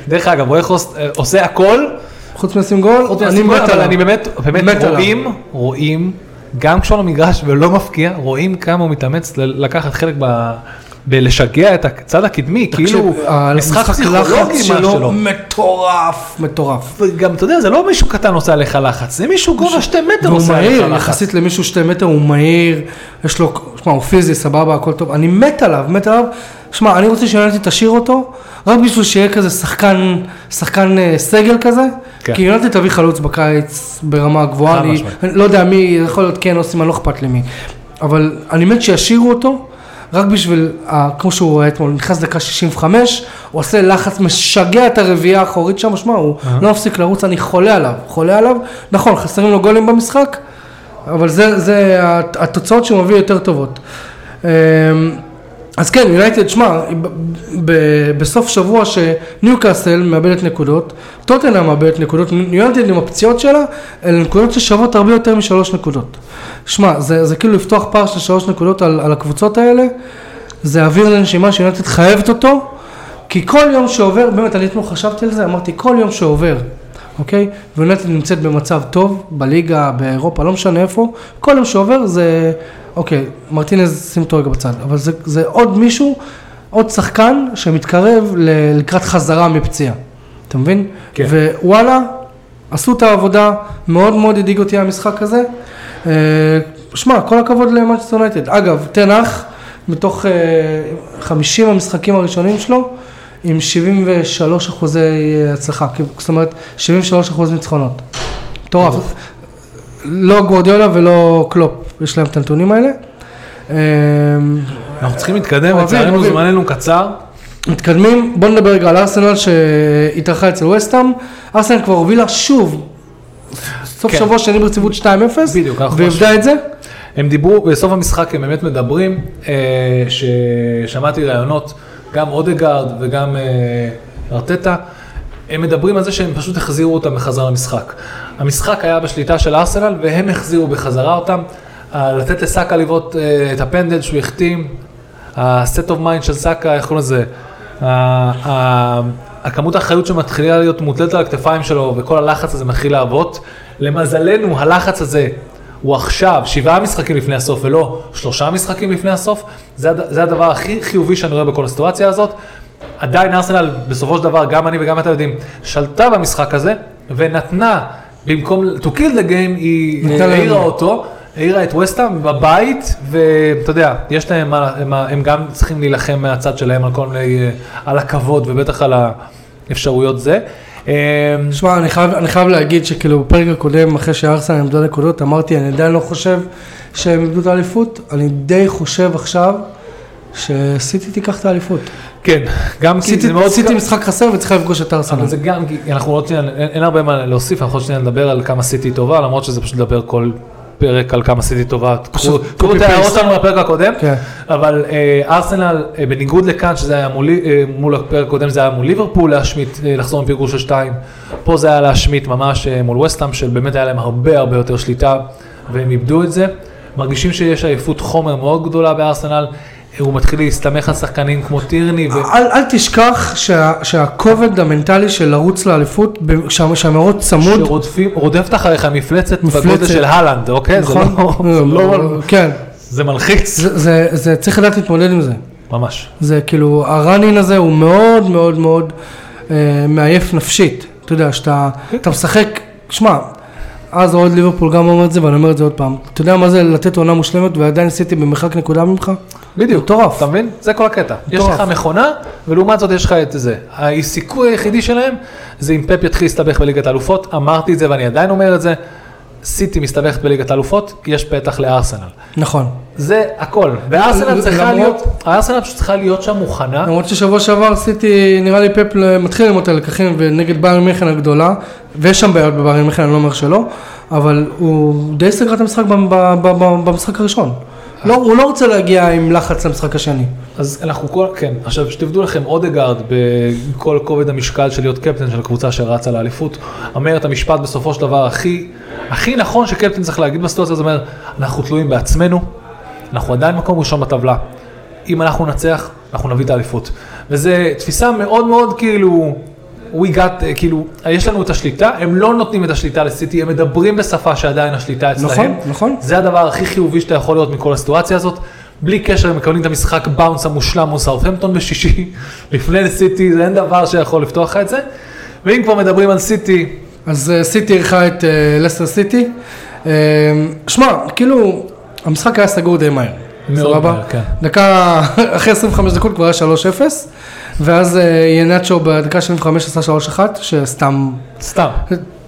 דרך אגב, וויכוס אה, עושה הכל, חוץ מלשים גול, אני מת אבל עליו. אני באמת, באמת. רואים, רואים, גם כשהוא על המגרש ולא מפקיע, רואים כמה הוא מתאמץ לקחת חלק ב... בלשגע את הצד הקדמי, כאילו משחק פסיכולוגי מה שלו. מטורף, מטורף. וגם, אתה יודע, זה לא מישהו קטן עושה עליך לחץ, זה מישהו גובה שתי מטר והוא עושה עליך מהיר, לחץ. יחסית למישהו שתי מטר הוא מהיר, יש לו, שמע, הוא פיזי, סבבה, הכל טוב, אני מת עליו, מת עליו, שמע, אני רוצה שיונתן תשאיר אותו, רק בשביל שיהיה כזה שחקן, שחקן אה, סגל כזה, כן. כי יונתן תביא חלוץ בקיץ ברמה גבוהה, אני. אני לא יודע מי, יכול להיות כן או סימן, לא אכפת לי מי, אבל אני מת שישאירו אותו. רק בשביל, ה- כמו שהוא רואה אתמול, נכנס דקה 65, הוא עושה לחץ, משגע את הרביעייה האחורית שם, שמע, הוא לא מפסיק לרוץ, אני חולה עליו, חולה עליו. נכון, חסרים לו גולים במשחק, אבל זה, זה הת- התוצאות שהוא מביא יותר טובות. אז כן, יונייטד, שמע, בסוף שבוע שניוקאסל מאבדת נקודות, טוטנאם מאבדת נקודות, יונייטד עם הפציעות שלה, אלה נקודות ששוות הרבה יותר משלוש נקודות. שמע, זה, זה כאילו לפתוח פער של שלוש נקודות על, על הקבוצות האלה, זה אוויר לנשימה שיונייטד חייבת אותו, כי כל יום שעובר, באמת, אני אתמול חשבתי על זה, אמרתי, כל יום שעובר, אוקיי? ויונייטד נמצאת במצב טוב, בליגה, באירופה, לא משנה איפה, כל יום שעובר זה, אוקיי, מרטינז, שים אותו רגע בצד, אבל זה, זה עוד מישהו, עוד שחקן שמתקרב ל- לקראת חזרה מפציעה, אתה מבין? כן. ווואלה, עשו את העבודה, מאוד מאוד הדאיג אותי המשחק הזה. אה, שמע, כל הכבוד למנצ'סטר יונייטד. אגב, תנח, מתוך אה, 50 המשחקים הראשונים שלו, עם 73 אחוזי אה, הצלחה, זאת אומרת, 73 אחוז ניצחונות. מטורף. לא גוורדיולה ולא קלופ, יש להם את הנתונים האלה. אה, אנחנו צריכים להתקדם, לצערנו. זמננו קצר. מתקדמים, בוא נדבר רגע על ארסנל שהתארחה אצל וסטאם. ארסנל כבר הובילה שוב, סוף כן. שבוע שני ברציפות 2-0, בדיוק, ואיבדה את זה. הם דיברו, בסוף המשחק הם באמת מדברים, אה, ששמעתי ראיונות, גם אודגרד וגם אה, ארטטה, הם מדברים על זה שהם פשוט החזירו אותם בחזרה למשחק. המשחק היה בשליטה של ארסנל והם החזירו בחזרה אותם. אה, לתת לסאקה לבעוט אה, את הפנדל שהוא החתים, ה-set of mind של סאקה, איך קוראים לזה? הכמות האחריות שמתחילה להיות מוטלת על הכתפיים שלו וכל הלחץ הזה מתחיל לעבוד. למזלנו הלחץ הזה הוא עכשיו שבעה משחקים לפני הסוף ולא שלושה משחקים לפני הסוף. זה, זה הדבר הכי חיובי שאני רואה בכל הסיטואציה הזאת. עדיין ארסנל, בסופו של דבר, גם אני וגם אתה יודעים, שלטה במשחק הזה, ונתנה, במקום to kill the game, היא העירה אותו, העירה את וסטהאם בבית, ואתה יודע, יש להם, הם, הם גם צריכים להילחם מהצד שלהם על כל מיני, אה, על הכבוד, ובטח על האפשרויות זה. אה, שמע, אני חייב, אני חייב להגיד שכאילו בפרק הקודם, אחרי שארסנל עמדו נקודות, אמרתי, אני עדיין לא חושב שהם איבדו את האליפות, אני די חושב עכשיו שסיטי תיקח את האליפות. כן, גם כי זה מאוד... סיטי משחק חסר וצריכה לפגוש את ארסנל. אבל זה גם, כי אנחנו עוד שנייה, אין, הרבה מה להוסיף, אנחנו עוד שנייה נדבר על כמה סיטי טובה, למרות שזה פשוט לדבר כל פרק על כמה סיטי טובה. קחו את ההערות. שלנו מהפרק הקודם, כן. אבל אה, ארסנל, אה, בניגוד לכאן, שזה היה מול, אה, מול הפרק הקודם, זה היה מול ליברפול להשמיט, לחזור עם פיגור של שתיים, פה זה היה להשמיט ממש מול וסטאם, שבאמת היה להם הרבה הרבה יותר שליטה, והם איבדו את זה. מרגישים שיש עייפות חומר מאוד גדולה בארסנל, הוא מתחיל להסתמך על שחקנים כמו טירני, ו... אל, אל תשכח שה, שהכובד המנטלי של לרוץ לאליפות, שהמרוץ צמוד, שרודפים, רודפת אחריך מפלצת מפלצת. בגודל של הלנד, אוקיי? זה נכון? לא, זה לא, כן, זה מלחיץ. זה, זה, זה צריך לדעת להתמודד עם זה. ממש. זה כאילו, הראנין הזה הוא מאוד מאוד מאוד אה, מעייף נפשית. אתה יודע, שאתה אתה משחק, שמע, אז אוהד ליברפול גם אומר את זה, ואני אומר את זה עוד פעם. אתה יודע מה זה לתת עונה מושלמת ועדיין עשיתי במרחק נקודה ממך? בדיוק. מטורף. אתה מבין? זה כל הקטע. יש. לך מכונה, ולעומת זאת יש לך את זה. הסיכוי היחידי שלהם, זה אם פפ יתחיל להסתבך בליגת האלופות. אמרתי את זה ואני עדיין אומר את זה. סיטי מסתבכת בליגת האלופות, יש פתח לארסנל. נכון. זה הכל. וארסנל צריכה להיות, הארסנל פשוט צריכה להיות שם מוכנה. למרות ששבוע שעבר עשיתי, נראה לי פפ מתחיל ללמוד את הלקחים ונגד ביירן מיכן הגדולה, ויש שם בעיות בביירן מיכן, אני לא אומר שלא, אבל הוא די סגר את המשחק במשחק הראשון. לא, הוא לא רוצה להגיע עם לחץ למשחק השני. אז אנחנו כל, כן, עכשיו שתבדו לכם, אודגרד בכל כובד המשקל של להיות קפטן של הקבוצה שרצה לאליפות, אומר את המשפט בסופו של דבר הכי, הכי נכון שקפטן צריך להגיד בסיטואציה הזאת, אומר, אנחנו תלויים בעצמנו, אנחנו עדיין מקום ראשון בטבלה, אם אנחנו ננצח, אנחנו נביא את האליפות. וזו תפיסה מאוד מאוד כאילו, we got, כאילו, יש לנו את השליטה, הם לא נותנים את השליטה לסיטי, הם מדברים בשפה שעדיין השליטה אצלהם. נכון, נכון. זה הדבר הכי חיובי שאתה יכול להיות מכל הסיטואציה הזאת. בלי קשר, הם מקבלים את המשחק באונס המושלם מול סאות'המפטון בשישי, לפני לסיטי, זה אין דבר שיכול לפתוח לך את זה. ואם כבר מדברים על סיטי, אז אה, סיטי אירחה את אה, לסטר סיטי. אה, שמע, כאילו, המשחק היה סגור די מהר. מאוד? מהר, כן. דקה, אחרי 25 דקות כבר היה 3-0, ואז ינאצ'ו בדקה 75 עשה 3-1, שסתם... סתם.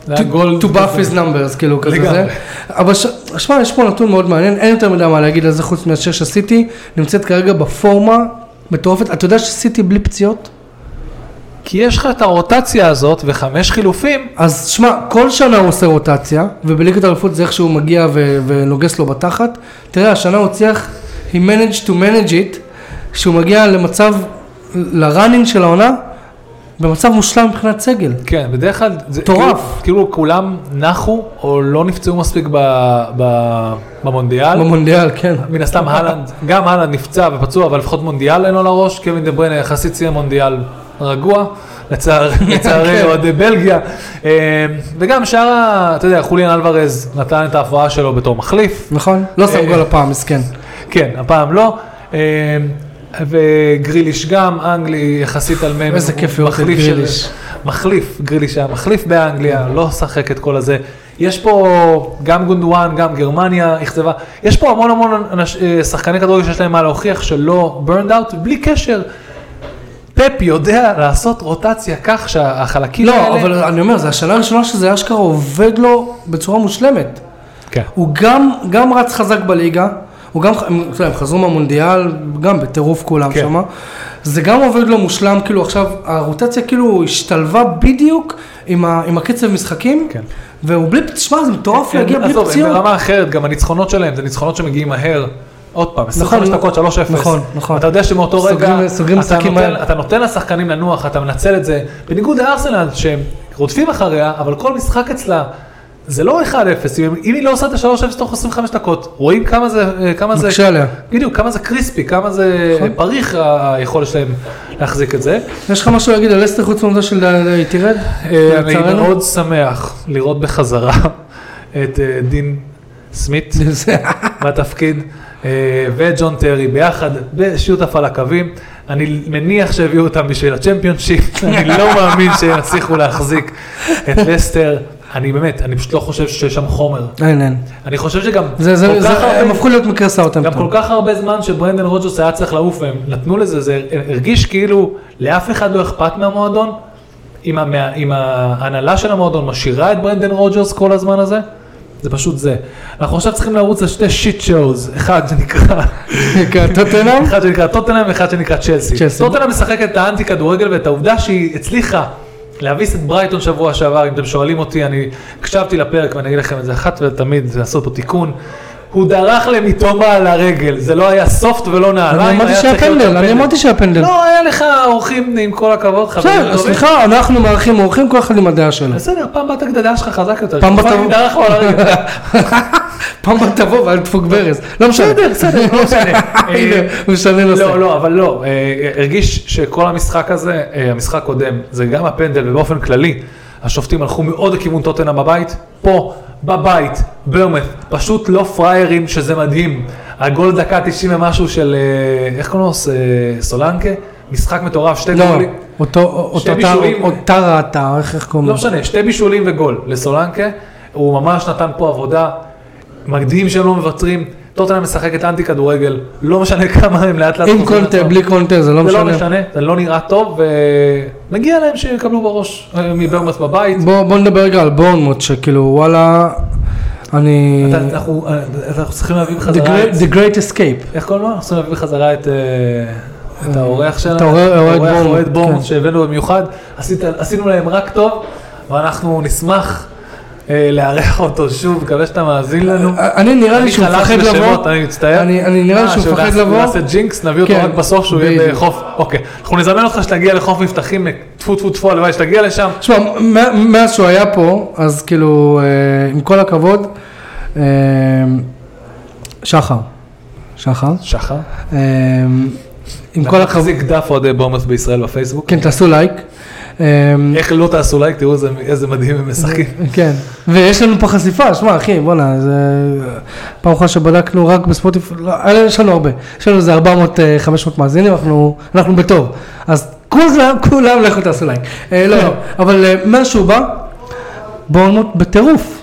to- buff his numbers, כאילו כזה. זה. אבל שמע, יש פה נתון מאוד מעניין, אין יותר מדי מה להגיד על זה חוץ מאשר שסיטי נמצאת כרגע בפורמה מטורפת. אתה יודע שסיטי בלי פציעות? כי יש לך את הרוטציה הזאת וחמש חילופים, אז שמע, כל שנה הוא עושה רוטציה, ובליגת האלופות זה איך שהוא מגיע ו- ונוגס לו בתחת. תראה, השנה הוא הצליח, he managed to manage it, שהוא מגיע למצב, לראנינג של העונה, במצב מושלם מבחינת סגל. כן, בדרך כלל, זה מטורף. כאילו, כאילו כולם נחו או לא נפצעו מספיק ב, ב, במונדיאל. במונדיאל, כן. מן הסתם הלנד, גם הלנד נפצע ופצוע, אבל לפחות מונדיאל אין לו לראש, קווין דה בריינה יחסית סיים מונדיאל רגוע, לצער- לצערי כן. אוהדי בלגיה, אה, וגם שאר, ה- אתה יודע, חוליאן אלוורז נתן את ההפרעה שלו בתור מחליף, נכון? לא שם אה, גול הפעם, מסכן. כן, הפעם לא, אה, וגריליש גם, אנגלי יחסית על מם, איזה כיף לראות את גריליש. מחליף, גריליש היה מחליף באנגליה, לא שחק את כל הזה. יש פה גם גונדואן, גם גרמניה אכזבה, יש פה המון המון אנש, אה, שחקני כדורגל שיש להם מה להוכיח שלא burned out, בלי קשר. פפ יודע לעשות רוטציה כך שהחלקים האלה... לא, אבל אני אומר, זו השנה הראשונה שזה אשכרה עובד לו בצורה מושלמת. כן. הוא גם, גם רץ חזק בליגה, הוא גם, הם, הם חזרו מהמונדיאל, גם בטירוף כולם כן. שמה. זה גם עובד לו מושלם, כאילו עכשיו, הרוטציה כאילו השתלבה בדיוק עם, ה, עם הקצב משחקים, כן. והוא בלי, תשמע, זה מטורף להגיע בלי עזוב, הם פציעות. ברמה אחרת, גם הניצחונות שלהם, זה ניצחונות שמגיעים מהר. עוד פעם, 25 נכון, דקות, 3-0. נכון, נכון. אתה יודע שמאותו רגע, סוגרים- אתה משחקים נותן- מהר. אתה נותן לשחקנים לנוח, אתה מנצל את זה. בניגוד לארסנל, שהם רודפים אחריה, אבל כל משחק אצלה, זה לא 1-0, אם אם היא לא עושה את ה-3-0 תוך 25 דקות, רואים כמה זה, אה, כמה זה, מקשה עליה. בדיוק, כמה זה קריספי, כמה זה נכון. פריך היכולת שלהם להחזיק את זה. יש לך משהו להגיד על אסטר חוץ מהעובדה של היא תרד? אה, אני? מאוד שמח לראות בחזרה את אה, דין סמית. בתפקיד, וג'ון טרי ביחד, שותף על הקווים. אני מניח שהביאו אותם בשביל הצ'מפיונשיפ, אני לא מאמין שהם יצליחו להחזיק את לסטר. אני באמת, אני פשוט לא חושב שיש שם חומר. אין, אין. אני חושב שגם זה, זה, כל זה, כך הרבה- הם הפכו להיות מקרה סאות'המפטון. גם כל כך הרבה זמן שברנדן רוג'רס היה צריך לעוף והם נתנו לזה, זה הרגיש כאילו לאף אחד לא אכפת מהמועדון, אם, המה, אם ההנהלה של המועדון משאירה את ברנדן רוג'רס כל הזמן הזה, זה פשוט זה. אנחנו עכשיו צריכים לרוץ על שתי שיט שואוז, אחד שנקרא, טוטנאם? אחד שנקרא טוטנאם ואחד שנקרא. צ'לסי. טוטנאם משחקת את האנטי כדורגל ואת העובדה שהיא הצליחה להביס את ברייטון שבוע שעבר, אם אתם שואלים אותי, אני הקשבתי לפרק ואני אגיד לכם את זה אחת ולתמיד, לעשות פה תיקון. הוא דרך למיטומה על הרגל, זה לא היה סופט ולא נעליים, אני אמרתי היה שהיה פנדל, אני. אמרתי שהיה פנדל. לא, היה לך אורחים, עם כל הכבוד, חברים בסדר. סליחה, אנחנו מארחים אורחים, כל אחד עם הדעה שלו. בסדר, פעם באת גדדה שלך חזק יותר. פעם הרגל. פעם הבאה תבוא ואל תדפוק ברז. לא משנה. בסדר, בסדר, לא משנה. הוא משנה נושא. לא, לא, אבל לא, אה, הרגיש שכל המשחק הזה, אה, המשחק קודם, זה גם הפנדל ובאופן כללי, השופטים הלכו מאוד לכיוון טוטנאם בבית, פה, בבית, ברמת, פשוט לא פראיירים שזה מדהים. הגול דקה 90 ומשהו של, אה, איך קוראים לו? אה, סולנקה? משחק מטורף, שתי לא, גולים. אותו, אותו בישולים. או טרה אתה, איך איך קוראים לא לו? משנה, שתי בישולים וגול לסולנקה, הוא ממש נתן פה עבודה, מדהים שהם לא מוותרים, טוטנאם משחקת אנטי כדורגל, לא משנה כמה הם לאט לאט עם קונטה. בלי קונטה, זה לא זה לא משנה. משנה, זה לא נראה טוב, ונגיע להם שיקבלו בראש אה, מברמוס בבית. בוא בוא נדבר רגע על בורנמוט, שכאילו וואלה, אני... אנחנו אה, אנחנו צריכים להביא בחזרה את, The Great Escape. איך קוראים לו? אנחנו צריכים להביא בחזרה את... אה, את האורח שלנו, את האורח- אוהד בורנמוט כן. שהבאנו במיוחד, עשינו להם רק טוב, ואנחנו נשמח לארח אותו שוב, מקווה שאתה מאזין לנו. אני נראה לי שהוא מפחד לבוא. אני מצטער. אני- נראה לי אה, שהוא מפחד לבוא. נעשה ג'ינקס, נביא אותו כן, רק בסוף שהוא יהיה. בחוף. אוקיי, אנחנו נזמן אותך שתגיע לחוף מבטחים, טפו טפו טפו, הלוואי שתגיע לשם. תשמע, מאז שהוא היה פה, אז כאילו, אה, עם כל הכבוד, אה, שחר, שחר, שחר. אה, עם כל הכבוד, מחזיק דף אוהדי בורנמות' בישראל בפייסבוק. כן, תעשו לייק. אה, איך לא תעשו לייק, תראו איזה- מדהים הם משחקים. כן, ויש לנו פה חשיפה, שמע אחי, בואנה, זה פעם אחת שבדקנו רק בספוטיפיי, לא, אה, יש לנו הרבה, יש לנו איזה 400-500 מאזינים, אנחנו, אנחנו בטוב, אז כולם, כולם לכו תעשו לייק, אה, לא, לא, אבל אה, מאז שהוא בא, בורנמוט בטירוף,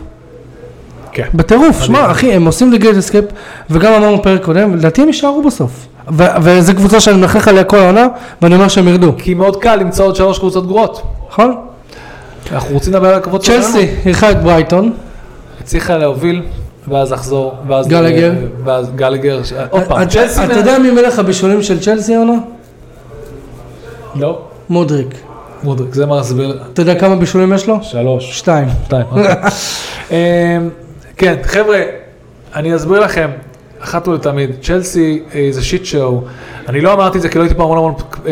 כן. בטירוף, שמע אחי, הם עושים Great Escape, וגם אמרנו פרק קודם, לדעתי הם יישארו בסוף, ו- וזו קבוצה שאני מלכלך עליה כל העונה, ואני אומר שהם ירדו, כי מאוד קל למצוא עוד שלוש קבוצות גרועות. נכון? אנחנו רוצים לדבר על הקבוצות צ'לסי אירחה את ברייטון, הצליחה להוביל, ואז לחזור, ואז... גלגר. ואז גלגר, ש- עוד פעם, אתה- צ'לסי... אתה יודע מי מלך הבישולים של צ'לסי עונה? לא. מודריק. מודריק, זה מה להסביר. אתה יודע כמה בישולים יש לו? שלוש. שתיים. שתיים, אוקיי. אמ, כן, חבר'ה, אני אסביר לכם, אחת ולתמיד, צ'לסי אה, זה שיט שואו. אני לא אמרתי את זה כי לא הייתי פה המון המון אה,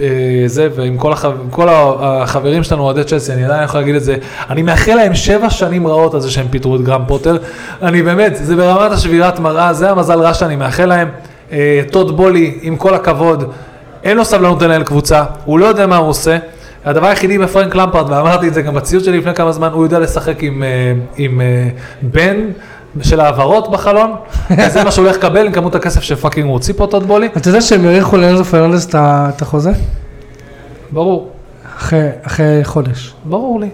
אה, זה, ועם כל. עם כל החברים שלנו אוהדי צ'לסי, אני עדיין יכול להגיד את זה. אני מאחל להם שבע שנים רעות על זה שהם פיטרו את גרם פוטר. אני באמת, זה ברמת השבירת מראה, זה המזל רע שאני מאחל להם. טוד בואלי, עם כל הכבוד, אין לו סבלנות לנהל קבוצה, הוא לא יודע מה הוא עושה. הדבר היחידי בפרנק למפרד, ואמרתי את זה גם בציוץ שלי לפני כמה זמן, הוא יודע לשחק עם, עם אה, באן של העברות בחלון, וזה מה שהוא הולך לקבל עם כמות הכסף ש fucking הוא הוציא פה טוד בואלי. אתה יודע שהם האריכו לאנצו פרננדס את החוזה? ברור, אחרי- חודש. ברור לי.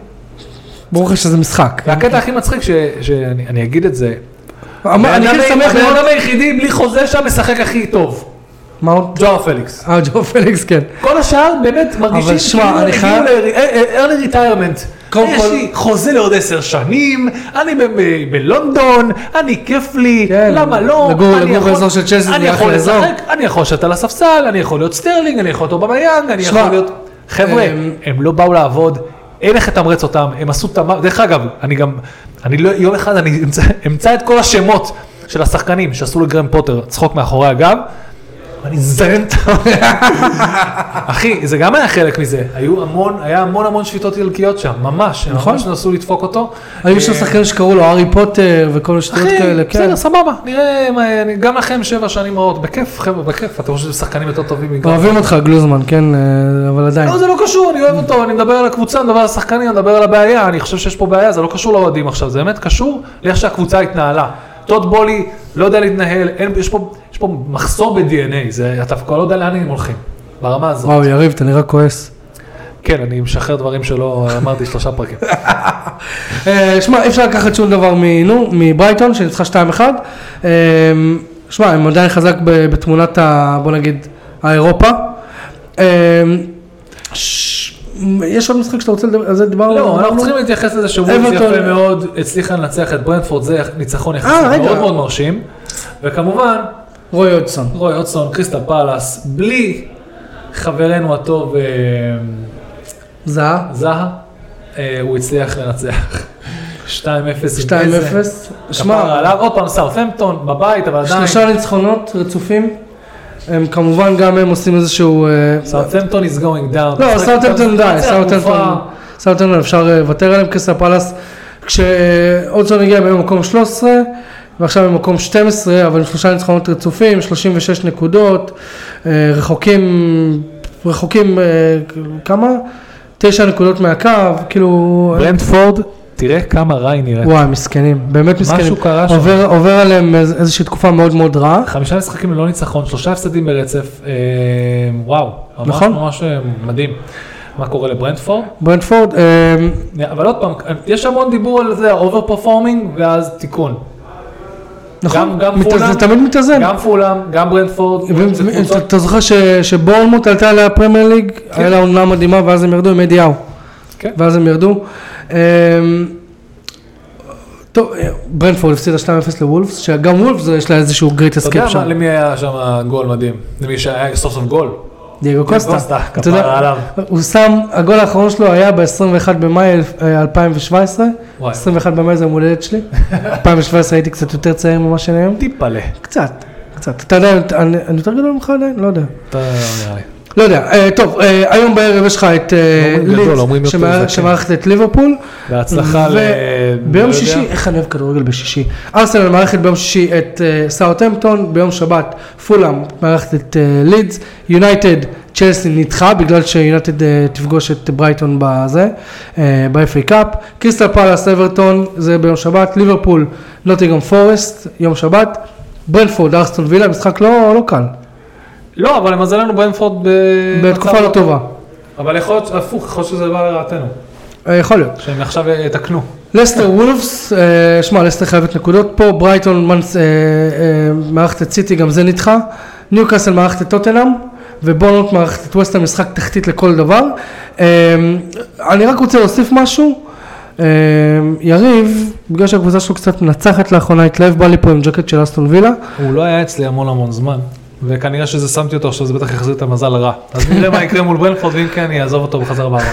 ברור לך שזה משחק. והקטע הכי מצחיק, שאני אני אגיד את זה, אמר- אני כן שמח הבן לראות... אדם היחידי בלי חוזה שם משחק הכי טוב, עוד? ז'ואאו פליקס. אה, ז'ואאו פליקס, כן. כל השאר באמת מרגישים כאילו אני הם חייב- הגיעו ל-early retirement. קודם יש כל- לי חוזה לעוד עשר שנים, אני בלונדון, אני כיף לי, כן, למה לא? לגור- אני לגור יכול- באזור של צ'לסי זה אני יכול אחלה אזור. אני יכול לשבת על הספסל, אני יכול להיות סטרלינג, אני יכול להיות אובמיאנג, אני שמע, יכול להיות... חבר'ה, אמ, הם לא באו לעבוד, אין איך לתמרץ אותם, הם עשו תמר... דרך אגב, אני גם, אני לא, יום אחד אני אמצא את כל השמות של השחקנים שעשו לגרם פוטר צחוק מאחורי הגב. ואני זיין את ה... אחי, זה גם היה חלק מזה, היו המון, היה המון המון שביתות עילקיות שם, ממש, נכון. ממש נסו לדפוק אותו. היו שם אה, שחקנים שקראו לו הארי פוטר וכל מיני שטויות אחי, כאלה, כן. בסדר, סבבה, נראה, אני- גם לכם שבע שנים רעות, בכיף, חבר'ה, בכיף, אתם חושבים ששחקנים יותר טובים מגרם? אוהבים אותך גלוזמן, כן, אה, אבל עדיין. לא, זה לא קשור, אני אוהב אותו, אני מדבר על הקבוצה, אני מדבר על השחקנים, אני מדבר על הבעיה, אני חושב שיש פה בעיה, זה לא קשור לאוהדים עכשיו, זה באמת קשור לאיך שהקבוצה התנהלה. טוד בולי לא יודע להתנהל, אין, יש, פה, יש פה מחסור ב-DNA, זה, אתה כבר לא יודע לאן הם הולכים. ברמה הזאת. וואו, יריב, אתה נראה כועס. כן, אני משחרר דברים שלא אמרתי שלושה פרקים. אה, שמע, אי אפשר לקחת שום דבר מנו, מברייטון, שניצחה 2-1. אה, שמע, הם עדיין חזק בתמונת ה... בוא נגיד, האירופה. אה, ש- יש עוד משחק שאתה רוצה לדבר, על זה דיברנו? לא, אנחנו? צריכים להתייחס לזה שוולס יפה מאוד, הצליחה לנצח את ברנדפורד, זה ניצחון אה, יחסית רגע. מאוד מאוד מרשים. וכמובן, רוי הודסון. רוי הודסון, קריסטל פאלאס, בלי חברנו הטוב אה, זהה, זהה, אה, הוא הצליח לנצח. 2-0 עם 2-0. איזה- שמע, עוד פעם סארפמפטון בבית, אבל עדיין, שלושה ניצחונות רצופים. הם כמובן גם הם עושים איזשהו... אה, סאות'המפטון is going down. לא, סאוטהמפטון די, סאוטהמפטון, תקופה. סאוטהמפטון אפשר אה, לוותר עליהם, קריסטל פאלאס, כשהודג'סון הגיע במקום 13, ועכשיו במקום 12, אבל עם שלושה ניצחונות רצופים, 36 נקודות, אה, רחוקים, רחוקים, אה, כמה? תשע נקודות מהקו, כאילו, ברנטפורד, תראה כמה רע היא נראית. וואי, מסכנים, באמת מסכנים. משהו קרה שם. עובר, עובר עליהם איז- איזושהי תקופה מאוד מאוד רעה. חמישה משחקים ללא ניצחון, שלושה הפסדים ברצף, אה, וואו, ממש נכון. ממש אה, מדהים. מה קורה לברנטפורד? ברנטפורד, אה, אבל עוד פעם, יש המון דיבור על זה, over performing, ואז תיקון. נכון, גם מת- פולאם, זה תמיד מתאזן. גם פולאם, גם ברנטפורד, אתה זוכר שבורנמות' עלתה לפרמייר ליג, כן. היה לה עונה מדהימה ואז הם ירדו עם אדי האו. כן. ואז הם ירדו. אמ, טוב, אה, ברנטפורד הפסידה 2-0 לוולפס, שגם וולפס יש לה איזשהו great אתה יודע escape מה, שם. למי היה שם גול מדהים? למי שהיה סוף סוף גול? דייגו קוסטה. קוסטה, אתה יודע, כפרה עליו. הוא שם, הגול האחרון שלו היה ב-21 במאי אלף- אה, 2017. וואי. 21 במאי זה יום הולדת שלי. 2017 הייתי קצת יותר צעיר ממה שאני היום. טיפלה. קצת, קצת. אתה יודע, אני אני יותר גדול ממך עדיין? לא יודע. אתה נראה לי. לא יודע, אה, טוב, אה, היום בערב יש לך את אה, לידס, זקן. שמארחת את ליברפול. בהצלחה ל... ביום לא. שישי, איך אני אוהב כדורגל בשישי. ארסנל מארחת ביום שישי את סאוטהמפטון, ביום שבת פולאם מארחת את לידס, יונייטד, צ'לסי נדחה בגלל שיונייטד תפגוש את ברייטון בזה, ב-FA Cup, קריסטל פאלאס, אברטון, זה ביום שבת, ליברפול, נוטינגהאם פורסט, יום שבת, ברנטפורד, אסטון וילה, משחק לא לא קל, לא, אבל למזלנו ברנטפורד ב... בתקופה לא טובה, אבל יכול להיות, הפוך, יכול להיות שזה בא לרעתנו. אה, יכול להיות. שהם עכשיו יתקנו. לסטר וולפס, אה, שמע, לסטר חייבת נקודות פה, ברייטון אה, אה, מארחת את סיטי, גם זה נדחה, ניוקאסל מארחת את טוטנאם, ובורנות מארחת את ווסטהאם, משחק תחתית לכל דבר. אה, אני רק רוצה להוסיף משהו, אה, יריב, בגלל שהקבוצה שלו קצת מנצחת לאחרונה, התלהב בא לי פה עם ג'קט של אסטון וילה, הוא לא היה אצלי המון המון זמן, וכנראה שזה שמתי אותו עכשיו, זה בטח יחזיר את המזל רע. אז נראה מה יקרה מול ברנפורד, ואם כן, אני אעזוב אותו בחזרה בעבר.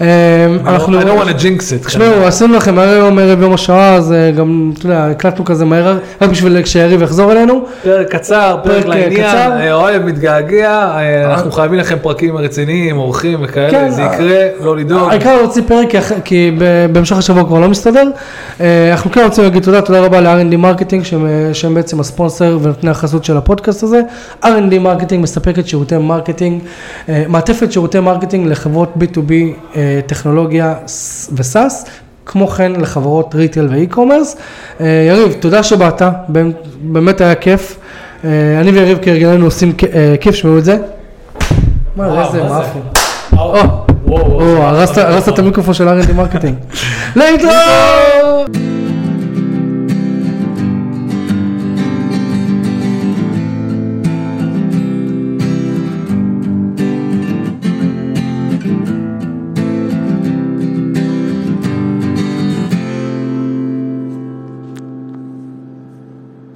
אה, אנחנו... I don't want to jinx it. תשמעו, עשינו לכם היום ערב יום השואה, אז אה, גם, אתה יודע, הקלטנו כזה מהר, רק בשביל שיריב יחזור אלינו. פרק קצר, פרק, פרק לעניין, קצר. אה, אוהב, מתגעגע, אה, אנחנו חייבים לכם פרקים רציניים, אורחים כן, וכאלה, זה יקרה, לא לדאוג. העיקר להוציא פרק כי בהמשך השבוע כבר לא מסתדר. אה, אנחנו כן רוצים להגיד תודה, תודה רבה ל-R&D Marketing שהם, אה, בעצם הספונסר ונותני החסות של הפודקאסט הזה. R&D Marketing מספקת שירותי marketing, אה, מעטפת שירותי marketing לחברות B2B אה, טכנולוגיה ס- ו SaaS. כמו כן לחברות retail ו e-commerce. אה, יריב, תודה שבאת, באמת- היה כיף. אה, אני ויריב כהרגלנו עושים אה, כיף, שמעו את זה. מה, איזה או, הרסת הרסת את המיקרופון של R&D Marketing. להתראות!